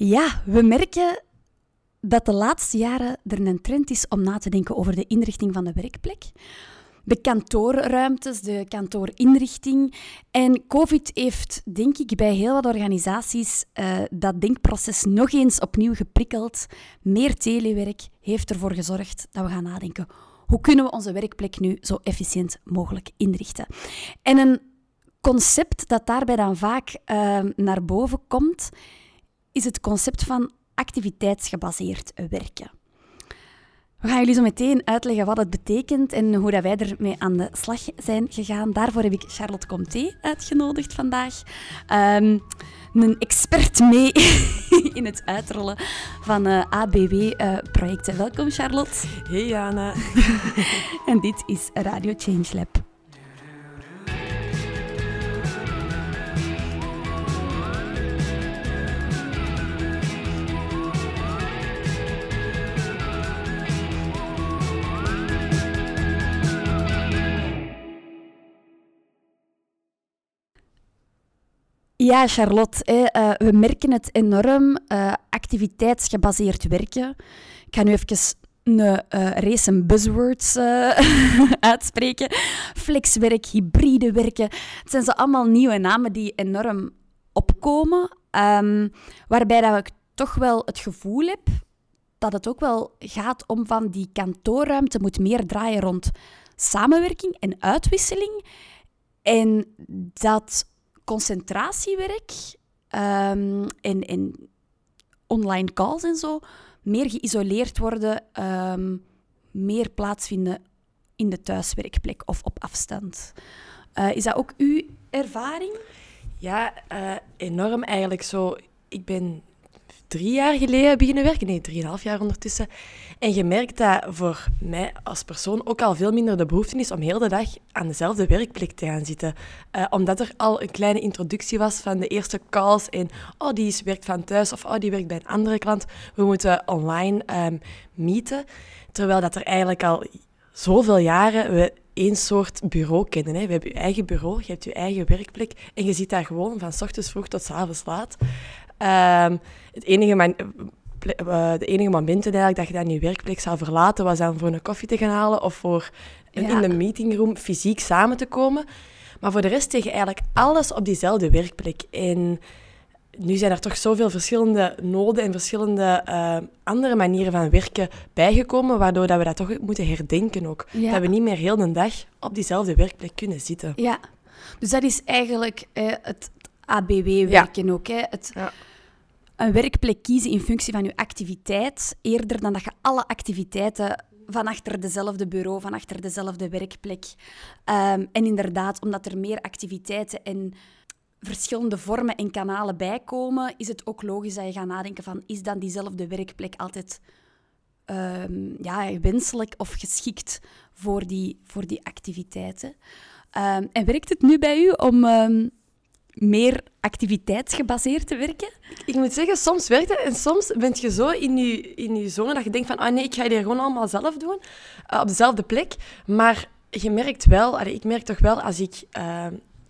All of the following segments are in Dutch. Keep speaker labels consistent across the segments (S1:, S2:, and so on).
S1: Ja, we merken dat de laatste jaren er een trend is om na te denken over de inrichting van de werkplek. De kantoorruimtes, de kantoorinrichting. En COVID heeft, denk ik, bij heel wat organisaties uh, dat denkproces nog eens opnieuw geprikkeld. Meer telewerk heeft ervoor gezorgd dat we gaan nadenken hoe kunnen we onze werkplek nu zo efficiënt mogelijk inrichten. En een concept dat daarbij dan vaak uh, naar boven komt, is het concept van activiteitsgebaseerd werken. We gaan jullie zo meteen uitleggen wat het betekent en hoe dat wij ermee aan de slag zijn gegaan. Daarvoor heb ik Charlotte Comté uitgenodigd vandaag. Um, een expert mee in het uitrollen van uh, eh, ABW-projecten. Uh, Welkom Charlotte.
S2: Hey Jana.
S1: en dit is Radio Change Lab. Ja, Charlotte, uh, we merken het enorm. Uh, activiteitsgebaseerd werken. Ik ga nu even een uh, race buzzwords uitspreken. Flexwerk, hybride werken. Het zijn zo allemaal nieuwe namen die enorm opkomen. Um, waarbij dat ik toch wel het gevoel heb dat het ook wel gaat om van die kantoorruimte moet meer draaien rond samenwerking en uitwisseling. En dat concentratiewerk um, en, en online calls en zo meer geïsoleerd worden, um, meer plaatsvinden in de thuiswerkplek of op afstand. Uh, is dat ook uw ervaring?
S2: Ja, uh, enorm eigenlijk zo. Ik ben drie jaar geleden beginnen werken. Nee, drieënhalf jaar ondertussen. En je merkt dat voor mij als persoon ook al veel minder de behoefte is om heel de dag aan dezelfde werkplek te gaan zitten. Uh, omdat er al een kleine introductie was van de eerste calls en oh, die werkt van thuis of oh, die werkt bij een andere klant. We moeten online um, meeten. Terwijl dat er eigenlijk al zoveel jaren we één soort bureau kennen. Hè. We hebben je eigen bureau, je hebt je eigen werkplek en je zit daar gewoon van s ochtends vroeg tot s avonds laat. Um, het enige man, uh, de enige momenten eigenlijk dat je dan je werkplek zou verlaten, was dan voor een koffie te gaan halen of voor in de meetingroom fysiek samen te komen. Maar voor de rest tegen eigenlijk alles op diezelfde werkplek. En nu zijn er toch zoveel verschillende noden en verschillende uh, andere manieren van werken bijgekomen, waardoor dat we dat toch moeten herdenken ook. Dat we niet meer heel de dag op diezelfde werkplek kunnen zitten.
S1: Ja, dus dat is eigenlijk eh, het ABW-werken ja. ook. Hè? Het, ja een werkplek kiezen in functie van je activiteit, eerder dan dat je alle activiteiten van achter dezelfde bureau, van achter dezelfde werkplek. Um, en inderdaad, omdat er meer activiteiten en verschillende vormen en kanalen bijkomen, is het ook logisch dat je gaat nadenken van, is dan diezelfde werkplek altijd um, ja, wenselijk of geschikt voor die, voor die activiteiten? Um, en werkt het nu bij u om meer activiteitsgebaseerd te werken?
S2: Ik moet zeggen, soms werkt het en soms ben je zo in je, in je zone dat je denkt van ah nee, ik ga dit gewoon allemaal zelf doen, uh, op dezelfde plek. Maar je merkt wel, ik merk toch wel als ik uh,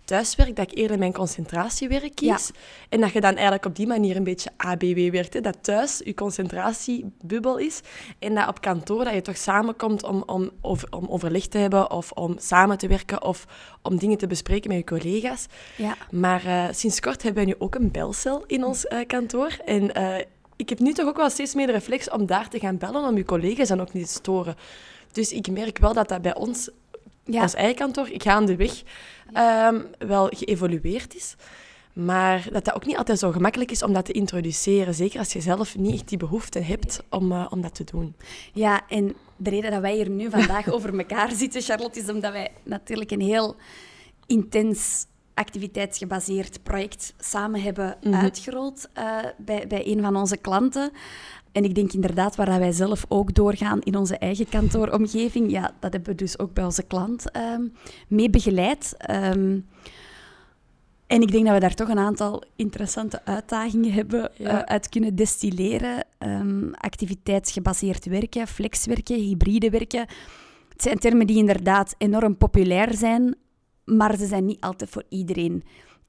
S2: thuiswerk, dat ik eerder mijn concentratiewerk kies. En dat je dan eigenlijk op die manier een beetje ABW werkt. Hè? Dat thuis je concentratiebubbel is. En dat op kantoor dat je toch samenkomt om, om, over, om overleg te hebben of om samen te werken of om dingen te bespreken met je collega's. Ja. Maar uh, sinds kort hebben we nu ook een belcel in ons uh, kantoor. En uh, ik heb nu toch ook wel steeds meer de reflex om daar te gaan bellen om je collega's dan ook niet te storen. Dus ik merk wel dat dat bij ons ja. ons eigen kantoor, ik ga aan de weg, um, wel geëvolueerd is. Maar dat dat ook niet altijd zo gemakkelijk is om dat te introduceren. Zeker als je zelf niet echt die behoefte hebt om, uh, om dat te doen.
S1: Ja, en de reden dat wij hier nu vandaag over elkaar zitten, Charlotte, is omdat wij natuurlijk een heel intens activiteitsgebaseerd project samen hebben mm uitgerold uh, bij, bij een van onze klanten. En ik denk inderdaad, waar wij zelf ook doorgaan in onze eigen kantooromgeving, ja, dat hebben we dus ook bij onze klant um, mee begeleid. Um, en ik denk dat we daar toch een aantal interessante uitdagingen hebben uh, uit kunnen destilleren. Um, activiteitsgebaseerd werken, flexwerken, hybride werken. Het zijn termen die inderdaad enorm populair zijn, maar ze zijn niet altijd voor iedereen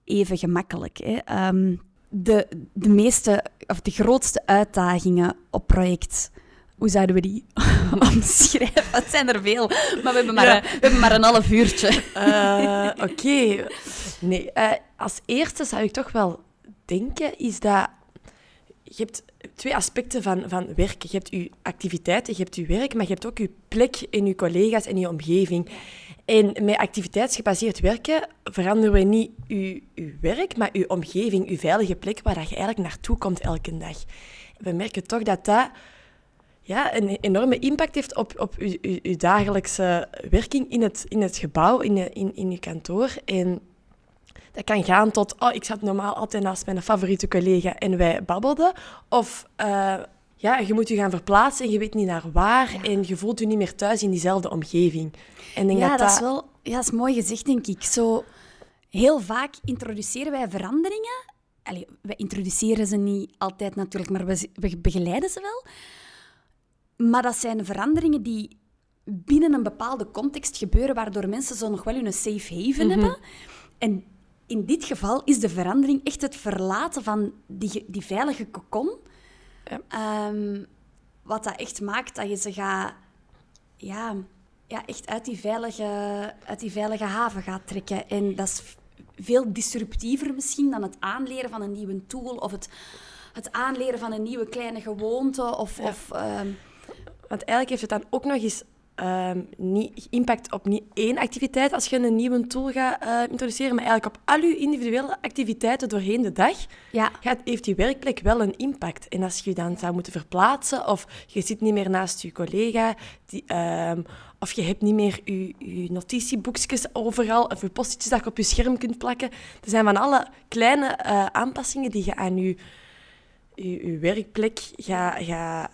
S1: even gemakkelijk. Hè. Um, de, de meeste of de grootste uitdagingen op project? Hoe zouden we die omschrijven? Het zijn er veel, maar we hebben maar, een, we hebben maar een half uurtje.
S2: Uh, Oké. Nee, uh, als eerste zou ik toch wel denken, is dat je hebt twee aspecten van, van werken. Je hebt je activiteiten, je hebt je werk, maar je hebt ook je plek in je collega's en je omgeving. En met activiteitsgebaseerd werken veranderen we niet je werk, maar je omgeving, je veilige plek waar je eigenlijk naartoe komt elke dag. We merken toch dat dat ja, een enorme impact heeft op, op je, dagelijkse werking in het, in het gebouw, in, in, in je kantoor. En dat kan gaan tot, oh, ik zat normaal altijd naast mijn favoriete collega en wij babbelden. Of uh, ja, je moet je gaan verplaatsen en je weet niet naar waar. En je voelt je niet meer thuis in diezelfde omgeving.
S1: En denk ja, dat, dat, is wel ja, dat is mooi gezegd, denk ik. Zo, heel vaak introduceren wij veranderingen. Allee, we introduceren ze niet altijd natuurlijk, maar we, we begeleiden ze wel. Maar dat zijn veranderingen die binnen een bepaalde context gebeuren, waardoor mensen zo nog wel hun safe haven mhm. hebben. En in dit geval is de verandering echt het verlaten van die, die veilige kokon. Ja. Ehm, wat dat echt maakt dat je ze gaat... Ja, ja, echt uit die, veilige, uit die veilige haven gaat trekken. En dat is veel disruptiever misschien dan het aanleren van een nieuwe tool of het, het aanleren van een nieuwe kleine gewoonte. Of, of ehm,
S2: Want eigenlijk heeft het dan ook nog eens um, niet impact op niet één activiteit als je een nieuwe tool gaat uh, introduceren, maar eigenlijk op al je individuele activiteiten doorheen de dag, ja. gaat, heeft die werkplek wel een impact. En als je dan zou moeten verplaatsen, of je zit niet meer naast je collega, die, um, of je hebt niet meer je, je notitieboekjes overal, of je postjes dat je op je scherm kunt plakken. Er zijn van alle kleine uh, aanpassingen die je aan je, je, je werkplek gaat ga,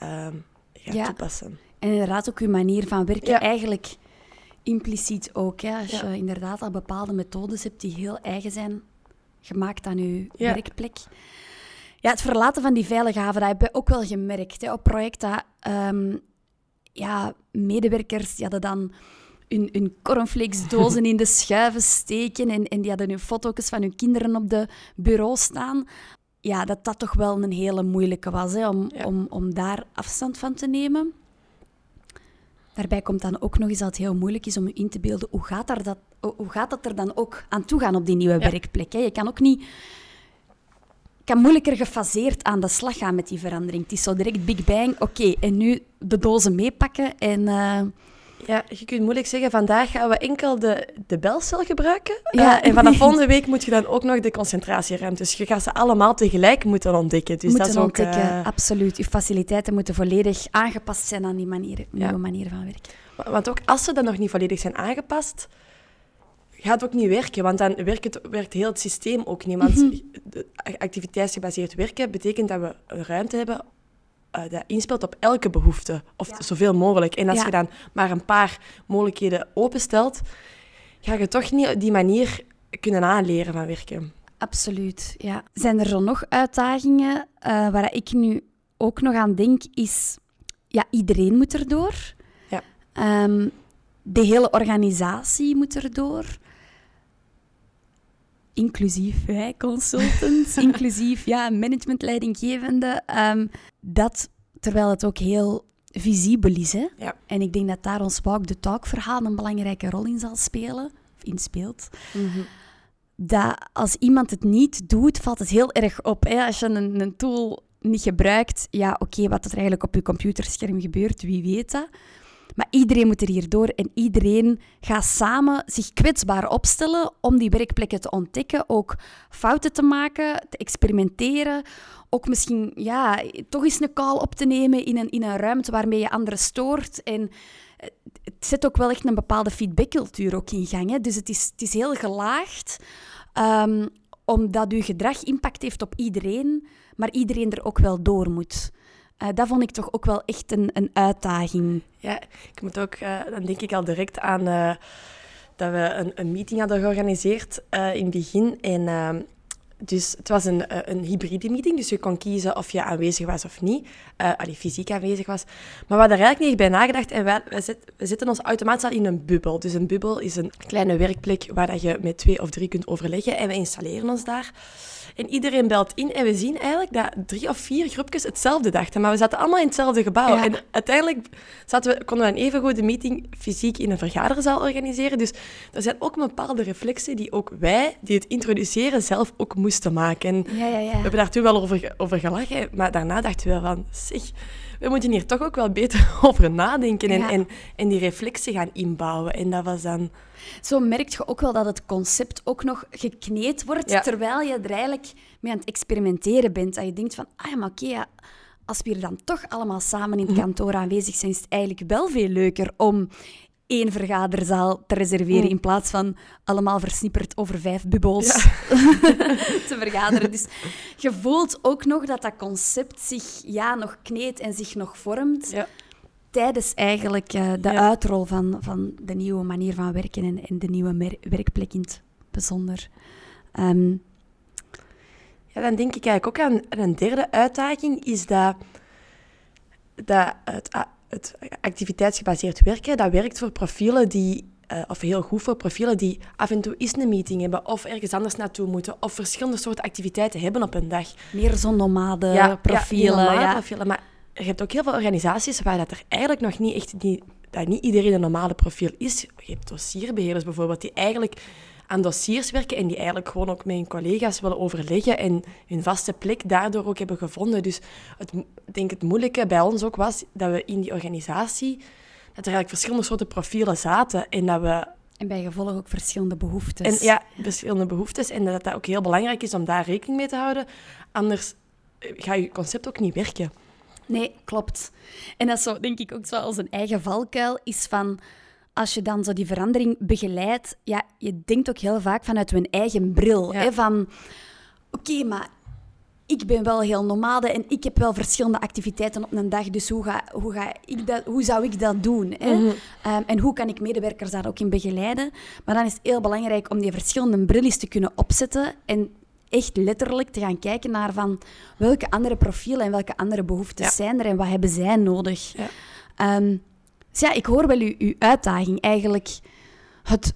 S2: ja. toepassen.
S1: En inderdaad ook je manier van werken eigenlijk impliciet ook. Hè? Als je inderdaad al bepaalde methodes hebt die heel eigen zijn, gemaakt aan je werkplek. Ja, het verlaten van die veilige haven, dat hebben we ook wel gemerkt hè, op projecten. Um, ja, medewerkers die hadden dan hun, hun cornflakesdozen in de schuiven steken en, en die hadden hun foto's van hun kinderen op de bureau staan. Ja, dat dat toch wel een hele moeilijke was hè, om, om, om daar afstand van te nemen. Daarbij komt dan ook nog eens dat het heel moeilijk is om je in te beelden hoe gaat, er dat, hoe gaat dat er dan ook aan toe gaan op die nieuwe werkplek. Hè? Je kan ook niet... kan moeilijker gefaseerd aan de slag gaan met die verandering. Het is zo direct Big Bang, oké, en nu de dozen meepakken en... Uh,
S2: ja, je kunt moeilijk zeggen, vandaag gaan we enkel de, de belcel gebruiken. Ja. Uh, en vanaf volgende week moet je dan ook nog de concentratieruimte. Dus je gaat ze allemaal tegelijk moeten ontdekken. Dus
S1: moeten dat is ontdekken, uh... absoluut. Je faciliteiten moeten volledig aangepast zijn aan die manier, nieuwe manier van werken.
S2: Want ook als ze dan nog niet volledig zijn aangepast, gaat het ook niet werken. Want dan werkt, het, werkt heel het systeem ook niet. Want mm activiteitsgebaseerd werken betekent dat we ruimte hebben uh, dat inspeelt op elke behoefte, of zoveel mogelijk. En als je dan maar een paar mogelijkheden openstelt, ga je toch niet op die manier kunnen aanleren van werken.
S1: Absoluut, ja. Zijn er zo nog uitdagingen uh, waar ik nu ook nog aan denk, is... Ja, iedereen moet erdoor. Ja. Um, de hele organisatie moet erdoor inclusief wij consultants, inclusief ja, managementleidinggevende. Um, dat terwijl het ook heel visibel is. Hè? Ja. En ik denk dat daar ons Walk the Talk verhaal een belangrijke rol in zal spelen, of inspeelt. Mm Dat als iemand het niet doet, valt het heel erg op. Hè? Als je een, een tool niet gebruikt, ja, oké, wat er eigenlijk op je computerscherm gebeurt, wie weet dat. Maar iedereen moet er hierdoor en iedereen gaat samen zich kwetsbaar opstellen om die werkplekken te ontdekken, ook fouten te maken, te experimenteren. Ook misschien ja, toch eens een call op te nemen in een, in een ruimte waarmee je anderen stoort. En het zet ook wel echt een bepaalde feedbackcultuur ook in gang. Hè? Dus het is, het is heel gelaagd, um, omdat je gedrag impact heeft op iedereen, maar iedereen er ook wel door moet. Uh, dat vond ik toch ook wel echt een, een uitdaging.
S2: Ja, ik moet ook, uh, dan denk ik al direct aan uh, dat we een, een, meeting hadden georganiseerd in het begin. En ehm, dus het was een, een hybride meeting, dus je kon kiezen of je aanwezig was of niet. Uh, allee, fysiek aanwezig was. Maar we hadden er eigenlijk niet bij nagedacht en we zitten ons automatisch al in een bubbel. Dus een bubbel is een kleine werkplek waar je met twee of drie kunt overleggen en we installeren ons daar. En iedereen belt in en we zien eigenlijk dat drie of vier groepjes hetzelfde dachten. Maar we zaten allemaal in hetzelfde gebouw.
S1: Ja.
S2: En uiteindelijk zaten we, konden we een even goede meeting fysiek in een vergaderzaal organiseren. Dus er zijn ook bepaalde reflexen die ook wij, die het introduceren, zelf ook moesten maken. En
S1: Ja, ja,
S2: we hebben daar toen wel over, over gelachen, maar daarna dachten we wel van, zeg, we moeten hier toch ook wel beter over nadenken en,
S1: Ja.
S2: en, en die reflexen gaan inbouwen. En dat was dan...
S1: Zo merk je ook wel dat het concept ook nog gekneed wordt,
S2: Ja.
S1: terwijl je er eigenlijk mee aan het experimenteren bent. Dat je denkt van, ah ja, maar oké, ja, als we hier dan toch allemaal samen in het kantoor aanwezig zijn, is het eigenlijk wel veel leuker om één vergaderzaal te reserveren
S2: Mm.
S1: in plaats van allemaal versnipperd over vijf bubbels te vergaderen. Dus je voelt ook nog dat dat concept zich ja, nog kneedt en zich nog vormt
S2: Ja.
S1: tijdens eigenlijk eh, de
S2: Ja.
S1: uitrol van, van de nieuwe manier van werken en, en de nieuwe werkplek in het bijzonder. Ehm,
S2: Ja, dan denk ik eigenlijk ook aan aan een derde uitdaging, is dat, dat het, het activiteitsgebaseerd werken, dat werkt voor profielen die, eh, of heel goed voor profielen die af en toe eens een meeting hebben, of ergens anders naartoe moeten, of verschillende soorten activiteiten hebben op een dag.
S1: meer zo'n nomade
S2: Ja,
S1: profielen.
S2: Ja,
S1: Ja,
S2: profielen. Maar je hebt ook heel veel organisaties waar dat er eigenlijk nog niet echt... Niet, dat niet iedereen een normale profiel is. Je hebt dossierbeheerders bijvoorbeeld, die eigenlijk aan dossiers werken en die eigenlijk gewoon ook met hun collega's willen overleggen en hun vaste plek daardoor ook hebben gevonden. Dus het, ik denk het moeilijke bij ons ook was dat we in die organisatie, dat er eigenlijk verschillende soorten profielen zaten en dat we
S1: En bij gevolg ook verschillende behoeftes.
S2: en ja, verschillende behoeftes. En dat dat ook heel belangrijk is om daar rekening mee te houden. Anders eh, gaat je concept ook niet werken.
S1: Nee, klopt. En dat is zo, denk ik, ook zo als een eigen valkuil, is van... Als je dan zo die verandering begeleidt, ja, je denkt ook heel vaak vanuit je eigen bril.
S2: Ja.
S1: Hè, van, oké, maar ik ben wel heel nomade en ik heb wel verschillende activiteiten op een dag, dus hoe, ga, hoe, ga ik dat, hoe zou ik dat doen? Hè?
S2: Mhm.
S1: Ehm, en hoe kan ik medewerkers daar ook in begeleiden? Maar dan is het heel belangrijk om die verschillende brillen te kunnen opzetten en echt letterlijk te gaan kijken naar van welke andere profielen en welke andere behoeftes
S2: Ja.
S1: zijn er en wat hebben zij nodig.
S2: Ja.
S1: Ehm, dus ja, ik hoor wel uw, uw uitdaging. Eigenlijk het,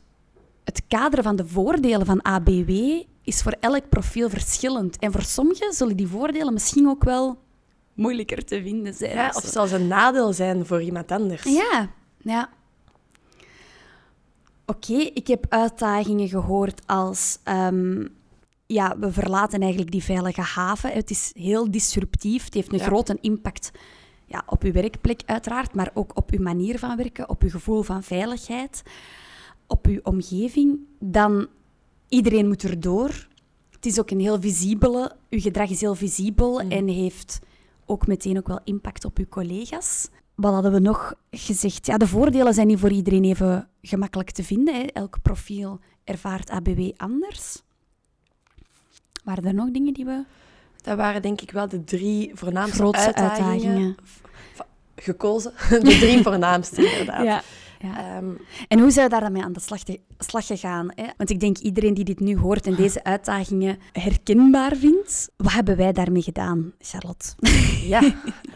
S1: het kaderen van de voordelen van ABW is voor elk profiel verschillend. En voor sommigen zullen die voordelen misschien ook wel moeilijker te vinden zijn.
S2: Ja,
S1: of
S2: zelfs een nadeel zijn voor iemand anders.
S1: Ja, ja. Oké, ik heb uitdagingen gehoord als... ehm, ja, we verlaten eigenlijk die veilige haven. Het is heel disruptief. Het heeft een
S2: Ja.
S1: grote impact ja, op uw werkplek uiteraard, maar ook op uw manier van werken, op uw gevoel van veiligheid, op uw omgeving. Dan iedereen moet erdoor. Het is ook een heel visibele... Uw gedrag is heel visibel
S2: Mhm.
S1: en heeft ook meteen ook wel impact op uw collega's. Wat hadden we nog gezegd? Ja, de voordelen zijn niet voor iedereen even gemakkelijk te vinden. Hè. Elk profiel ervaart ABW anders. Waren er nog dingen die we...
S2: Dat waren denk ik wel de drie voornaamste uitdagingen. Gekozen. De drie voornaamste, inderdaad.
S1: Ja. ja.
S2: Ehm,
S1: En hoe zijn we daarmee aan de slag, te- slag gegaan? Hè? Want ik denk iedereen die dit nu hoort en deze uitdagingen herkenbaar vindt. Wat hebben wij daarmee gedaan, Charlotte?
S2: ja,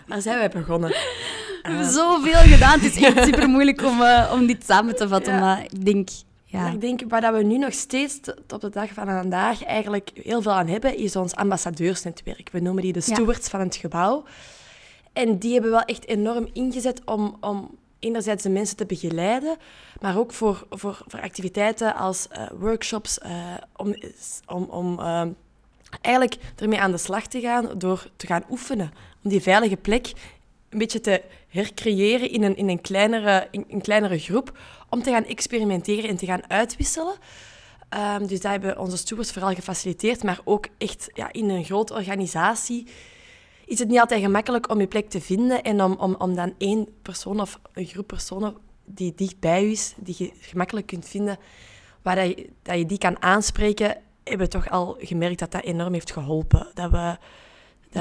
S2: daar zijn wij begonnen.
S1: We hebben zoveel gedaan. Het is echt super moeilijk om, eh, om dit samen te vatten.
S2: Ja.
S1: Maar ik denk, ja.
S2: Ik denk, waar we nu nog steeds tot op de dag van vandaag eigenlijk heel veel aan hebben, is ons ambassadeursnetwerk. We noemen die de
S1: Ja.
S2: stewards van het gebouw. En die hebben wel echt enorm ingezet om, om enerzijds de mensen te begeleiden, maar ook voor, voor, voor activiteiten als eh, workshops, eh, om, om, om eh, eigenlijk ermee aan de slag te gaan door te gaan oefenen. Om die veilige plek een beetje te hercreëren in een, in een, kleinere, in een kleinere groep, om te gaan experimenteren en te gaan uitwisselen. Ehm, dus dat hebben onze stewards vooral gefaciliteerd, maar ook echt ja, in een grote organisatie is het niet altijd gemakkelijk om je plek te vinden en om, om, om dan één persoon of een groep personen die dicht bij is, die je gemakkelijk kunt vinden, waar je, dat je die kan aanspreken, hebben we toch al gemerkt dat dat enorm heeft geholpen. Dat we...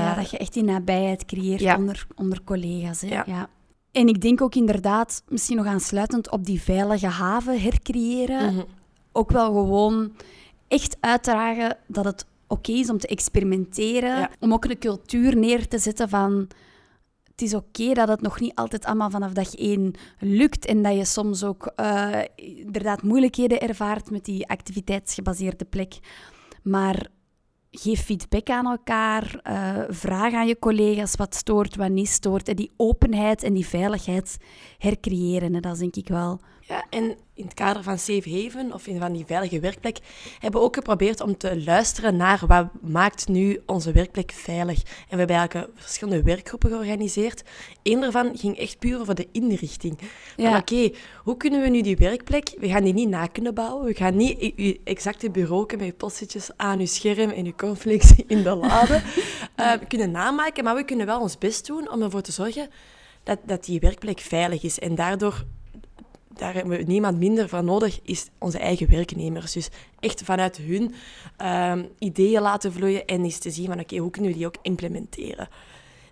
S1: Ja, dat je echt die nabijheid creëert
S2: Ja.
S1: onder, onder collega's. Hè? Ja.
S2: Ja.
S1: En ik denk ook inderdaad, misschien nog aansluitend op die veilige haven hercreëren,
S2: Mhm.
S1: ook wel gewoon echt uitdragen dat het oké is om te experimenteren.
S2: Ja.
S1: Om ook een cultuur neer te zetten van... Het is oké dat het nog niet altijd allemaal vanaf dag één lukt en dat je soms ook eh, inderdaad moeilijkheden ervaart met die activiteitsgebaseerde plek. Maar geef feedback aan elkaar, uh, vraag aan je collega's wat stoort, wat niet stoort. En die openheid en die veiligheid hercreëren, dat is denk ik wel
S2: ja, en in het kader van Safe Haven, of in van die veilige werkplek, hebben we ook geprobeerd om te luisteren naar wat maakt nu onze werkplek veilig. En we hebben eigenlijk verschillende werkgroepen georganiseerd. Eén daarvan ging echt puur over de inrichting. Ja. Oké, hoe kunnen we nu die werkplek, we gaan die niet na kunnen bouwen, we gaan niet je exacte bureau met je postzetjes aan je scherm en je conflicts in de lade uh, kunnen namaken, maar we kunnen wel ons best doen om ervoor te zorgen dat, dat die werkplek veilig is. En daardoor daar hebben we niemand minder van nodig, is onze eigen werknemers. Dus echt vanuit hun ehm, ideeën laten vloeien en eens te zien van oké, hoe kunnen we die ook implementeren.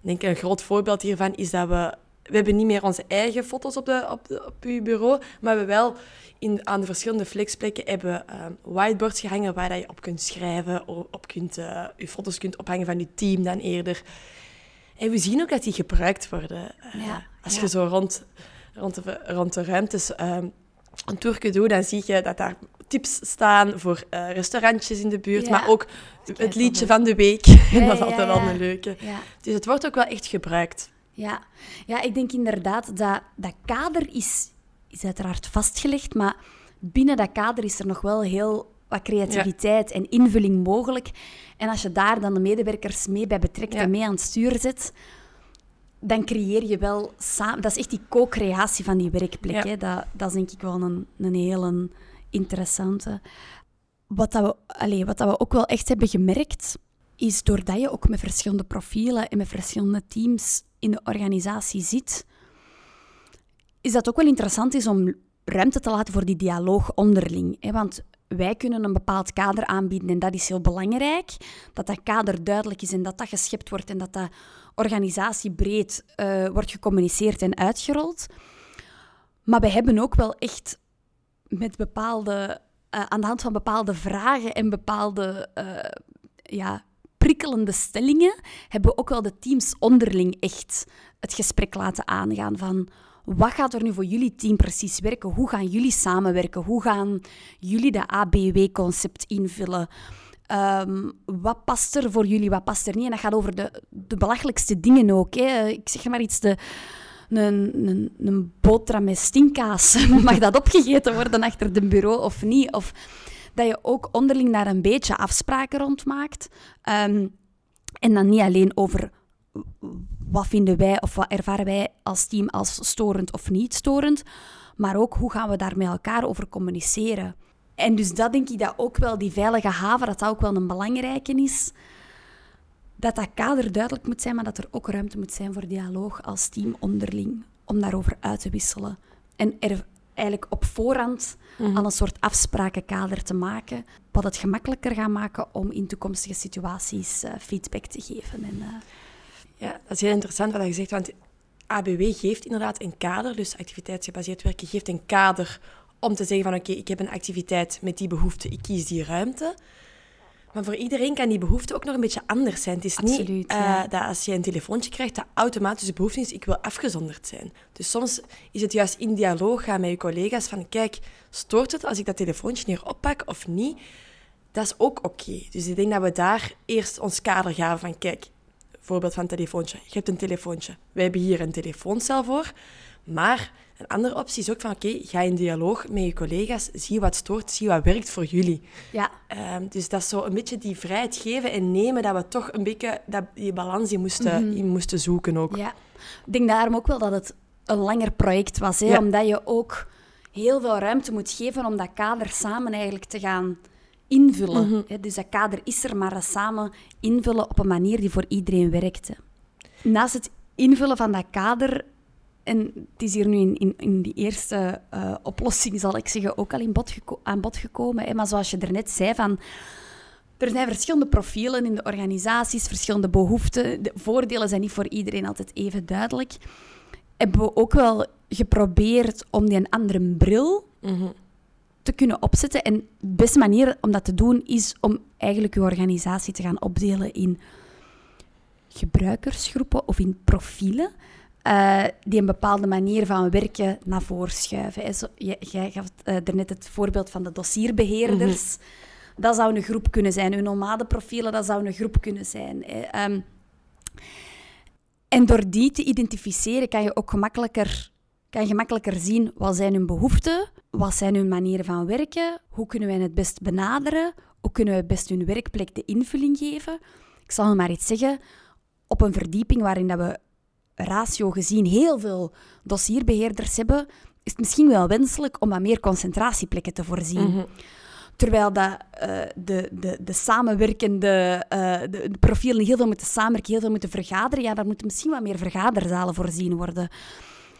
S2: Ik denk een groot voorbeeld hiervan is dat we... We hebben niet meer onze eigen foto's op, de, op, de, op uw bureau, maar we wel in, aan de verschillende flexplekken hebben um, whiteboards gehangen waar je op kunt schrijven, op kunt, uh, je foto's kunt ophangen van je team dan eerder. En we zien ook dat die gebruikt worden. Uh, ja, als je zo rond rond de, rond de ruimtes um, een tour doe, dan zie je dat daar tips staan voor uh, restaurantjes in de buurt, maar ook het liedje van de week. en dat is altijd wel een leuke. Dus het wordt ook wel echt gebruikt.
S1: Ja, ja ik denk inderdaad dat dat kader is, is uiteraard vastgelegd, maar binnen dat kader is er nog wel heel wat creativiteit en invulling mogelijk. En als je daar dan de medewerkers mee bij betrekt en mee aan het stuur zet, dan creëer je wel samen... Dat is echt die co-creatie van die werkplek. Hè? Dat, dat is denk ik wel een, een hele interessante. Wat, dat we, allez, wat dat we ook wel echt hebben gemerkt, is doordat je ook met verschillende profielen en met verschillende teams in de organisatie zit, is dat ook wel interessant is om ruimte te laten voor die dialoog onderling. Hè? Want wij kunnen een bepaald kader aanbieden en dat is heel belangrijk. Dat dat kader duidelijk is en dat dat geschept wordt en dat dat organisatiebreed uh, wordt gecommuniceerd en uitgerold. Maar we hebben ook wel echt met bepaalde, uh, aan de hand van bepaalde vragen en bepaalde uh, ja, prikkelende stellingen, hebben we ook wel de teams onderling echt het gesprek laten aangaan van wat gaat er nu voor jullie team precies werken? Hoe gaan jullie samenwerken? Hoe gaan jullie de ABW-concept invullen? Um, wat past er voor jullie, wat past er niet? En dat gaat over de, de belachelijkste dingen ook. Hè. Ik zeg maar iets, de, een, een, een boterham met stinkkaas. Mag dat opgegeten worden achter de bureau of niet? Of dat je ook onderling daar een beetje afspraken rond maakt. Um, en dan niet alleen over wat vinden wij of wat ervaren wij als team als storend of niet storend, maar ook hoe gaan we daar met elkaar over communiceren. En dus dat denk ik dat ook wel, die veilige haven, dat dat ook wel een belangrijke is. Dat dat kader duidelijk moet zijn, maar dat er ook ruimte moet zijn voor dialoog als team onderling. Om daarover uit te wisselen. En er eigenlijk op voorhand mm al een soort afsprakenkader te maken. Wat het gemakkelijker gaat maken om in toekomstige situaties uh, feedback te geven. En, uh...
S2: Ja, dat is heel interessant wat je zegt. Want ABW geeft inderdaad een kader, dus activiteitsgebaseerd werken geeft een kader om te zeggen van oké, ik heb een activiteit met die behoefte, ik kies die ruimte. Maar voor iedereen kan die behoefte ook nog een beetje anders zijn. Het is niet uh, dat als je een telefoontje krijgt, dat automatisch de behoefte is, ik wil afgezonderd zijn. Dus soms is het juist in dialoog gaan met je collega's van, kijk, stoort het als ik dat telefoontje hier oppak of niet? Dat is ook oké. Dus ik denk dat we daar eerst ons kader gaven van, kijk, voorbeeld van een telefoontje. Je hebt een telefoontje. Wij hebben hier een telefooncel voor, maar een andere optie is ook van, oké, ga in dialoog met je collega's, zie wat stoort, zie wat werkt voor jullie. Ja. Um, dus dat is zo een beetje die vrijheid geven en nemen, dat we toch een beetje dat, die balans in moesten, mm in moesten zoeken ook.
S1: Ja. Ik denk daarom ook wel dat het een langer project was, hè? omdat je ook heel veel ruimte moet geven om dat kader samen eigenlijk te gaan invullen. Mhm. Dus dat kader is er, maar samen invullen op een manier die voor iedereen werkte. Naast het invullen van dat kader en het is hier nu in, in, in die eerste uh, oplossing, zal ik zeggen, ook al in bod aan bod gekomen. Hè? Maar zoals je er net zei, van, er zijn verschillende profielen in de organisaties, verschillende behoeften. De voordelen zijn niet voor iedereen altijd even duidelijk. Hebben we ook wel geprobeerd om die een andere bril mhm. te kunnen opzetten. En de beste manier om dat te doen is om eigenlijk je organisatie te gaan opdelen in gebruikersgroepen of in profielen. Uh, die een bepaalde manier van werken naar voren schuiven. Jij gaf uh, net het voorbeeld van de dossierbeheerders. Mhm. Dat zou een groep kunnen zijn. Uw nomadeprofielen, dat zou een groep kunnen zijn. Ehm, en door die te identificeren kan je ook gemakkelijker, kan je gemakkelijker zien wat zijn hun behoeften, wat zijn hun manieren van werken, hoe kunnen wij het best benaderen, hoe kunnen we het best hun werkplek de invulling geven. Ik zal maar iets zeggen, op een verdieping waarin dat we ratio gezien heel veel dossierbeheerders hebben, is het misschien wel wenselijk om wat meer concentratieplekken te voorzien. Mhm. Terwijl dat, uh, de, de, de samenwerkende uh, de, de, profielen heel veel moeten samenwerken, heel veel moeten vergaderen, ja, daar moeten misschien wat meer vergaderzalen voorzien worden.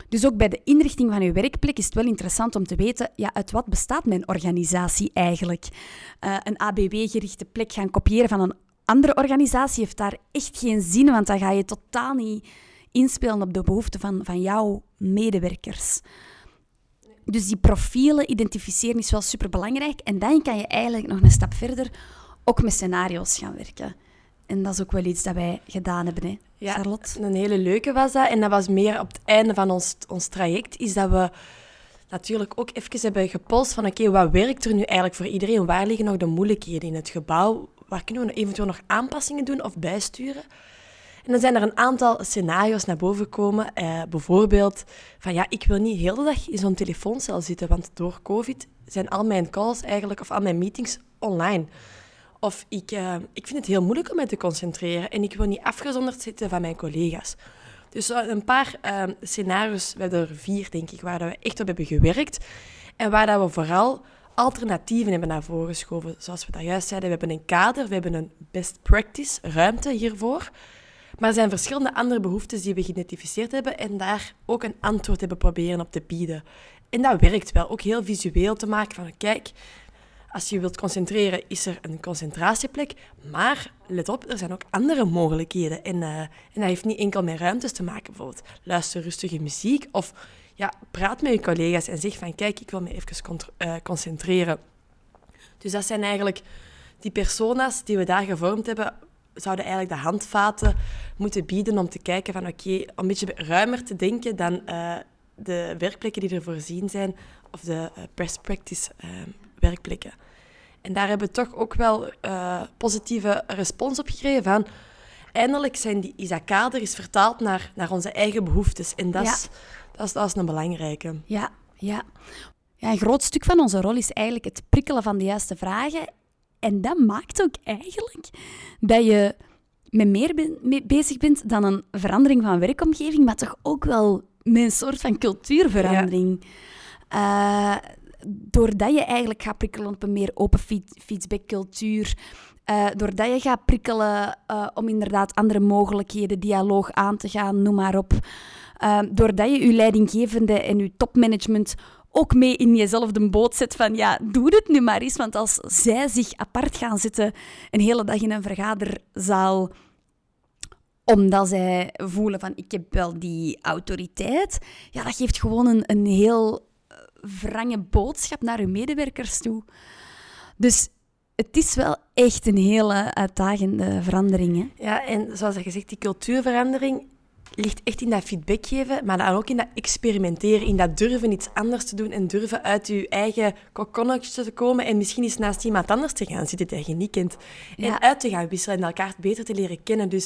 S1: Dus ook bij de inrichting van uw werkplek is het wel interessant om te weten, ja, uit wat bestaat mijn organisatie eigenlijk? Uh, een ABW-gerichte plek gaan kopiëren van een andere organisatie heeft daar echt geen zin, want dan ga je totaal niet inspelen op de behoeften van, van jouw medewerkers. Dus die profielen identificeren is wel superbelangrijk. En dan kan je eigenlijk nog een stap verder ook met scenario's gaan werken. En dat is ook wel iets dat wij gedaan hebben, hè, ja, Charlotte?
S2: Een hele leuke was dat. En dat was meer op het einde van ons, ons traject, is dat we natuurlijk ook even hebben gepolst van oké, wat werkt er nu eigenlijk voor iedereen? Waar liggen nog de moeilijkheden in het gebouw? Waar kunnen we eventueel nog aanpassingen doen of bijsturen? En dan zijn er een aantal scenario's naar boven gekomen. Eh, bijvoorbeeld van ja, ik wil niet heel de dag in zo'n telefooncel zitten, want door COVID zijn al mijn calls eigenlijk, of al mijn meetings online. Of ik, uh, ik vind het heel moeilijk om mij te concentreren en ik wil niet afgezonderd zitten van mijn collega's. Dus een paar uh, scenario's, we er vier denk ik, waar we echt op hebben gewerkt. En waar dat we vooral alternatieven hebben naar voren geschoven. Zoals we dat juist zeiden, we hebben een kader, we hebben een best practice ruimte hiervoor. Maar er zijn verschillende andere behoeftes die we geïdentificeerd hebben en daar ook een antwoord hebben proberen op te bieden. En dat werkt wel. Ook heel visueel te maken van, kijk, als je wilt concentreren, is er een concentratieplek. Maar let op, er zijn ook andere mogelijkheden. En, uh, en dat heeft niet enkel met ruimtes te maken. Bijvoorbeeld luister rustige muziek of ja, praat met je collega's en zeg van kijk, ik wil me even uh, concentreren. Dus dat zijn eigenlijk die persona's die we daar gevormd hebben zouden eigenlijk de handvaten moeten bieden om te kijken van oké, om een beetje ruimer te denken dan uh, de werkplekken die er voorzien zijn of de uh, best practice uh, werkplekken. En daar hebben we toch ook wel positieve respons op gekregen van eindelijk zijn die, is dat kader is vertaald naar, naar onze eigen behoeftes. En dat, is, dat, is, dat is een belangrijke.
S1: Ja, ja. Ja, een groot stuk van onze rol is eigenlijk het prikkelen van de juiste vragen en dat maakt ook eigenlijk dat je met meer ben, bezig bent dan een verandering van werkomgeving, maar toch ook wel met een soort van cultuurverandering. Ja. Uh, doordat je eigenlijk gaat prikkelen op een meer open feedbackcultuur, uh, doordat je gaat prikkelen uh, om inderdaad andere mogelijkheden, dialoog aan te gaan, noem maar op. doordat je je leidinggevende en je topmanagement ook mee in jezelf boot zet van ja, doe het nu maar eens. Want als zij zich apart gaan zitten een hele dag in een vergaderzaal omdat zij voelen van ik heb wel die autoriteit, ja, dat geeft gewoon een, een heel eh, wrange boodschap naar uw medewerkers toe. Dus het is wel echt een hele uitdagende verandering. Hè?
S2: Ja, en zoals je zegt, die cultuurverandering, ligt echt in dat feedback geven, maar dan ook in dat experimenteren, in dat durven iets anders te doen en durven uit je eigen kokonnetje te komen en misschien eens naast iemand anders te gaan zitten die je niet kent. En uit te gaan wisselen en elkaar beter te leren kennen. Dus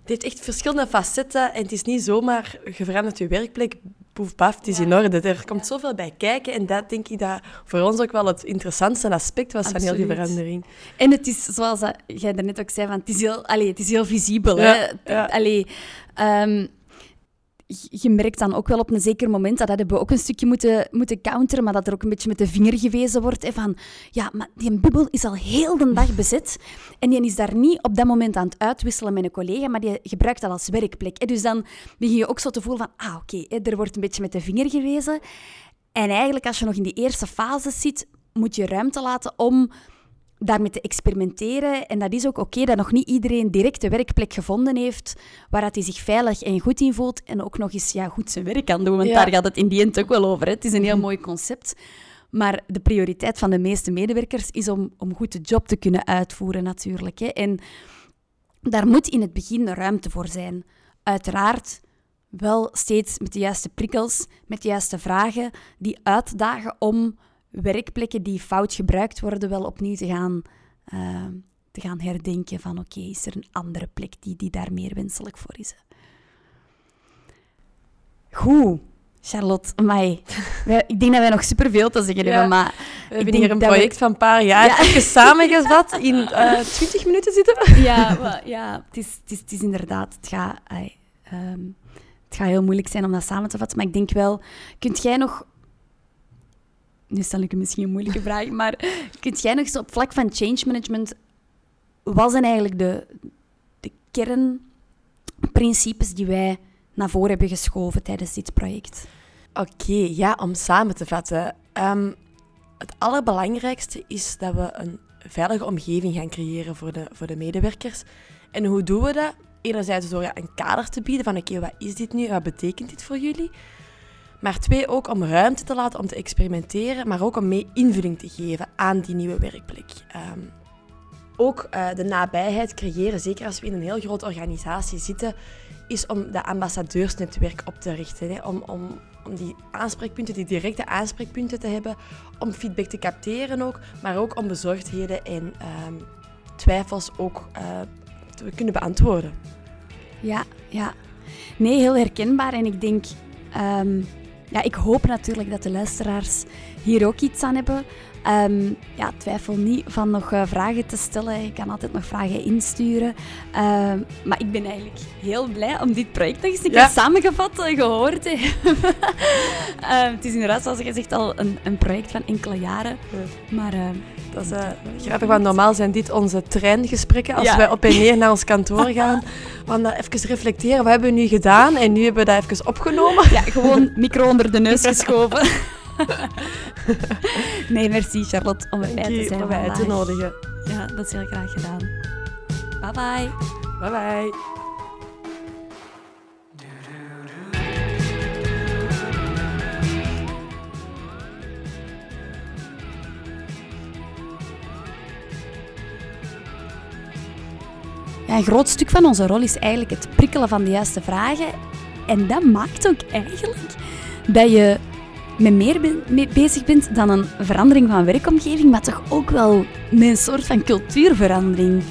S2: het heeft echt verschillende facetten en het is niet zomaar, je verandert je werkplek, poef, paf, het is in orde. Er komt zoveel bij kijken en dat denk ik dat voor ons ook wel het interessantste aspect was van heel die verandering.
S1: En het is, zoals jij daarnet ook zei, van, het, is heel, allez, het is heel visibel. hè? Allee, um, je merkt dan ook wel op een zeker moment, dat hebben we ook een stukje moeten, moeten counteren, maar dat er ook een beetje met de vinger gewezen wordt. Hè, van, ja, maar die bubbel is al heel de dag bezet. En die is daar niet op dat moment aan het uitwisselen met een collega, maar die gebruikt dat als werkplek. Hè. Dus dan begin je ook zo te voelen van, ah, oké, er wordt een beetje met de vinger gewezen. En eigenlijk, als je nog in die eerste fase zit, moet je ruimte laten om daarmee te experimenteren. En dat is ook oké dat nog niet iedereen direct de werkplek gevonden heeft waar hij zich veilig en goed in voelt en ook nog eens ja, goed zijn werk kan doen. Want daar gaat het in die end ook wel over. Hè. Het is een heel mooi concept. Maar de prioriteit van de meeste medewerkers is om, om goed de job te kunnen uitvoeren natuurlijk. Hè. En daar moet in het begin ruimte voor zijn. Uiteraard wel steeds met de juiste prikkels, met de juiste vragen die uitdagen om werkplekken die fout gebruikt worden wel opnieuw te gaan, uh, te gaan herdenken van oké, is er een andere plek die, die daar meer wenselijk voor is. Goed. Charlotte, mij. ik denk dat wij nog superveel te zeggen hebben, maar...
S2: We hebben hier een project van een paar jaar ja. even samengevat in uh, eh, 20 minuten zitten.
S1: Ja, maar, ja het, is, het, is, het is inderdaad... Het gaat, um, het gaat heel moeilijk zijn om dat samen te vatten, maar ik denk wel... Kunt jij nog... Nu stel ik misschien een moeilijke vraag, maar kunt jij nog zo op vlak van change management... Wat zijn eigenlijk de, de kernprincipes die wij naar voren hebben geschoven tijdens dit project?
S2: Oké, ja, om samen te vatten. Um, het allerbelangrijkste is dat we een veilige omgeving gaan creëren voor de, voor de medewerkers. En hoe doen we dat? Enerzijds door een kader te bieden van oké, wat is dit nu? Wat betekent dit voor jullie? Maar twee, ook om ruimte te laten om te experimenteren, maar ook om mee invulling te geven aan die nieuwe werkplek. Um, ook uh, de nabijheid creëren, zeker als we in een heel grote organisatie zitten, is om dat ambassadeursnetwerk op te richten. Hè. Om, om, om die aanspreekpunten, die directe aanspreekpunten te hebben, om feedback te capteren ook, maar ook om bezorgdheden en ehm, twijfels ook uh, te kunnen beantwoorden.
S1: Ja, ja. Nee, heel herkenbaar. En ik denk, um, ja, ik hoop natuurlijk dat de luisteraars hier ook iets aan hebben. Um, ja, twijfel niet van nog uh, vragen te stellen. Je kan altijd nog vragen insturen. Um, maar ik ben eigenlijk heel blij om dit project nog eens een keer samengevat uh, gehoord te hebben. um, het is inderdaad, zoals je zegt, al een, een project van enkele jaren. Ja. Maar
S2: dat is uh, grappig, want normaal zijn dit onze treingesprekken als wij op en neer naar ons kantoor gaan. Want dan even reflecteren, wat hebben we nu gedaan? En nu hebben we dat even opgenomen.
S1: Ja, gewoon micro onder de neus geschoven. nee, merci Charlotte om erbij te zijn.
S2: Om uit te nodigen.
S1: Ja, dat is heel graag gedaan. Bye bye.
S2: Bye bye.
S1: Een groot stuk van onze rol is eigenlijk het prikkelen van de juiste vragen. En dat maakt ook eigenlijk dat je met meer mee bezig bent dan een verandering van werkomgeving, maar toch ook wel met een soort van cultuurverandering.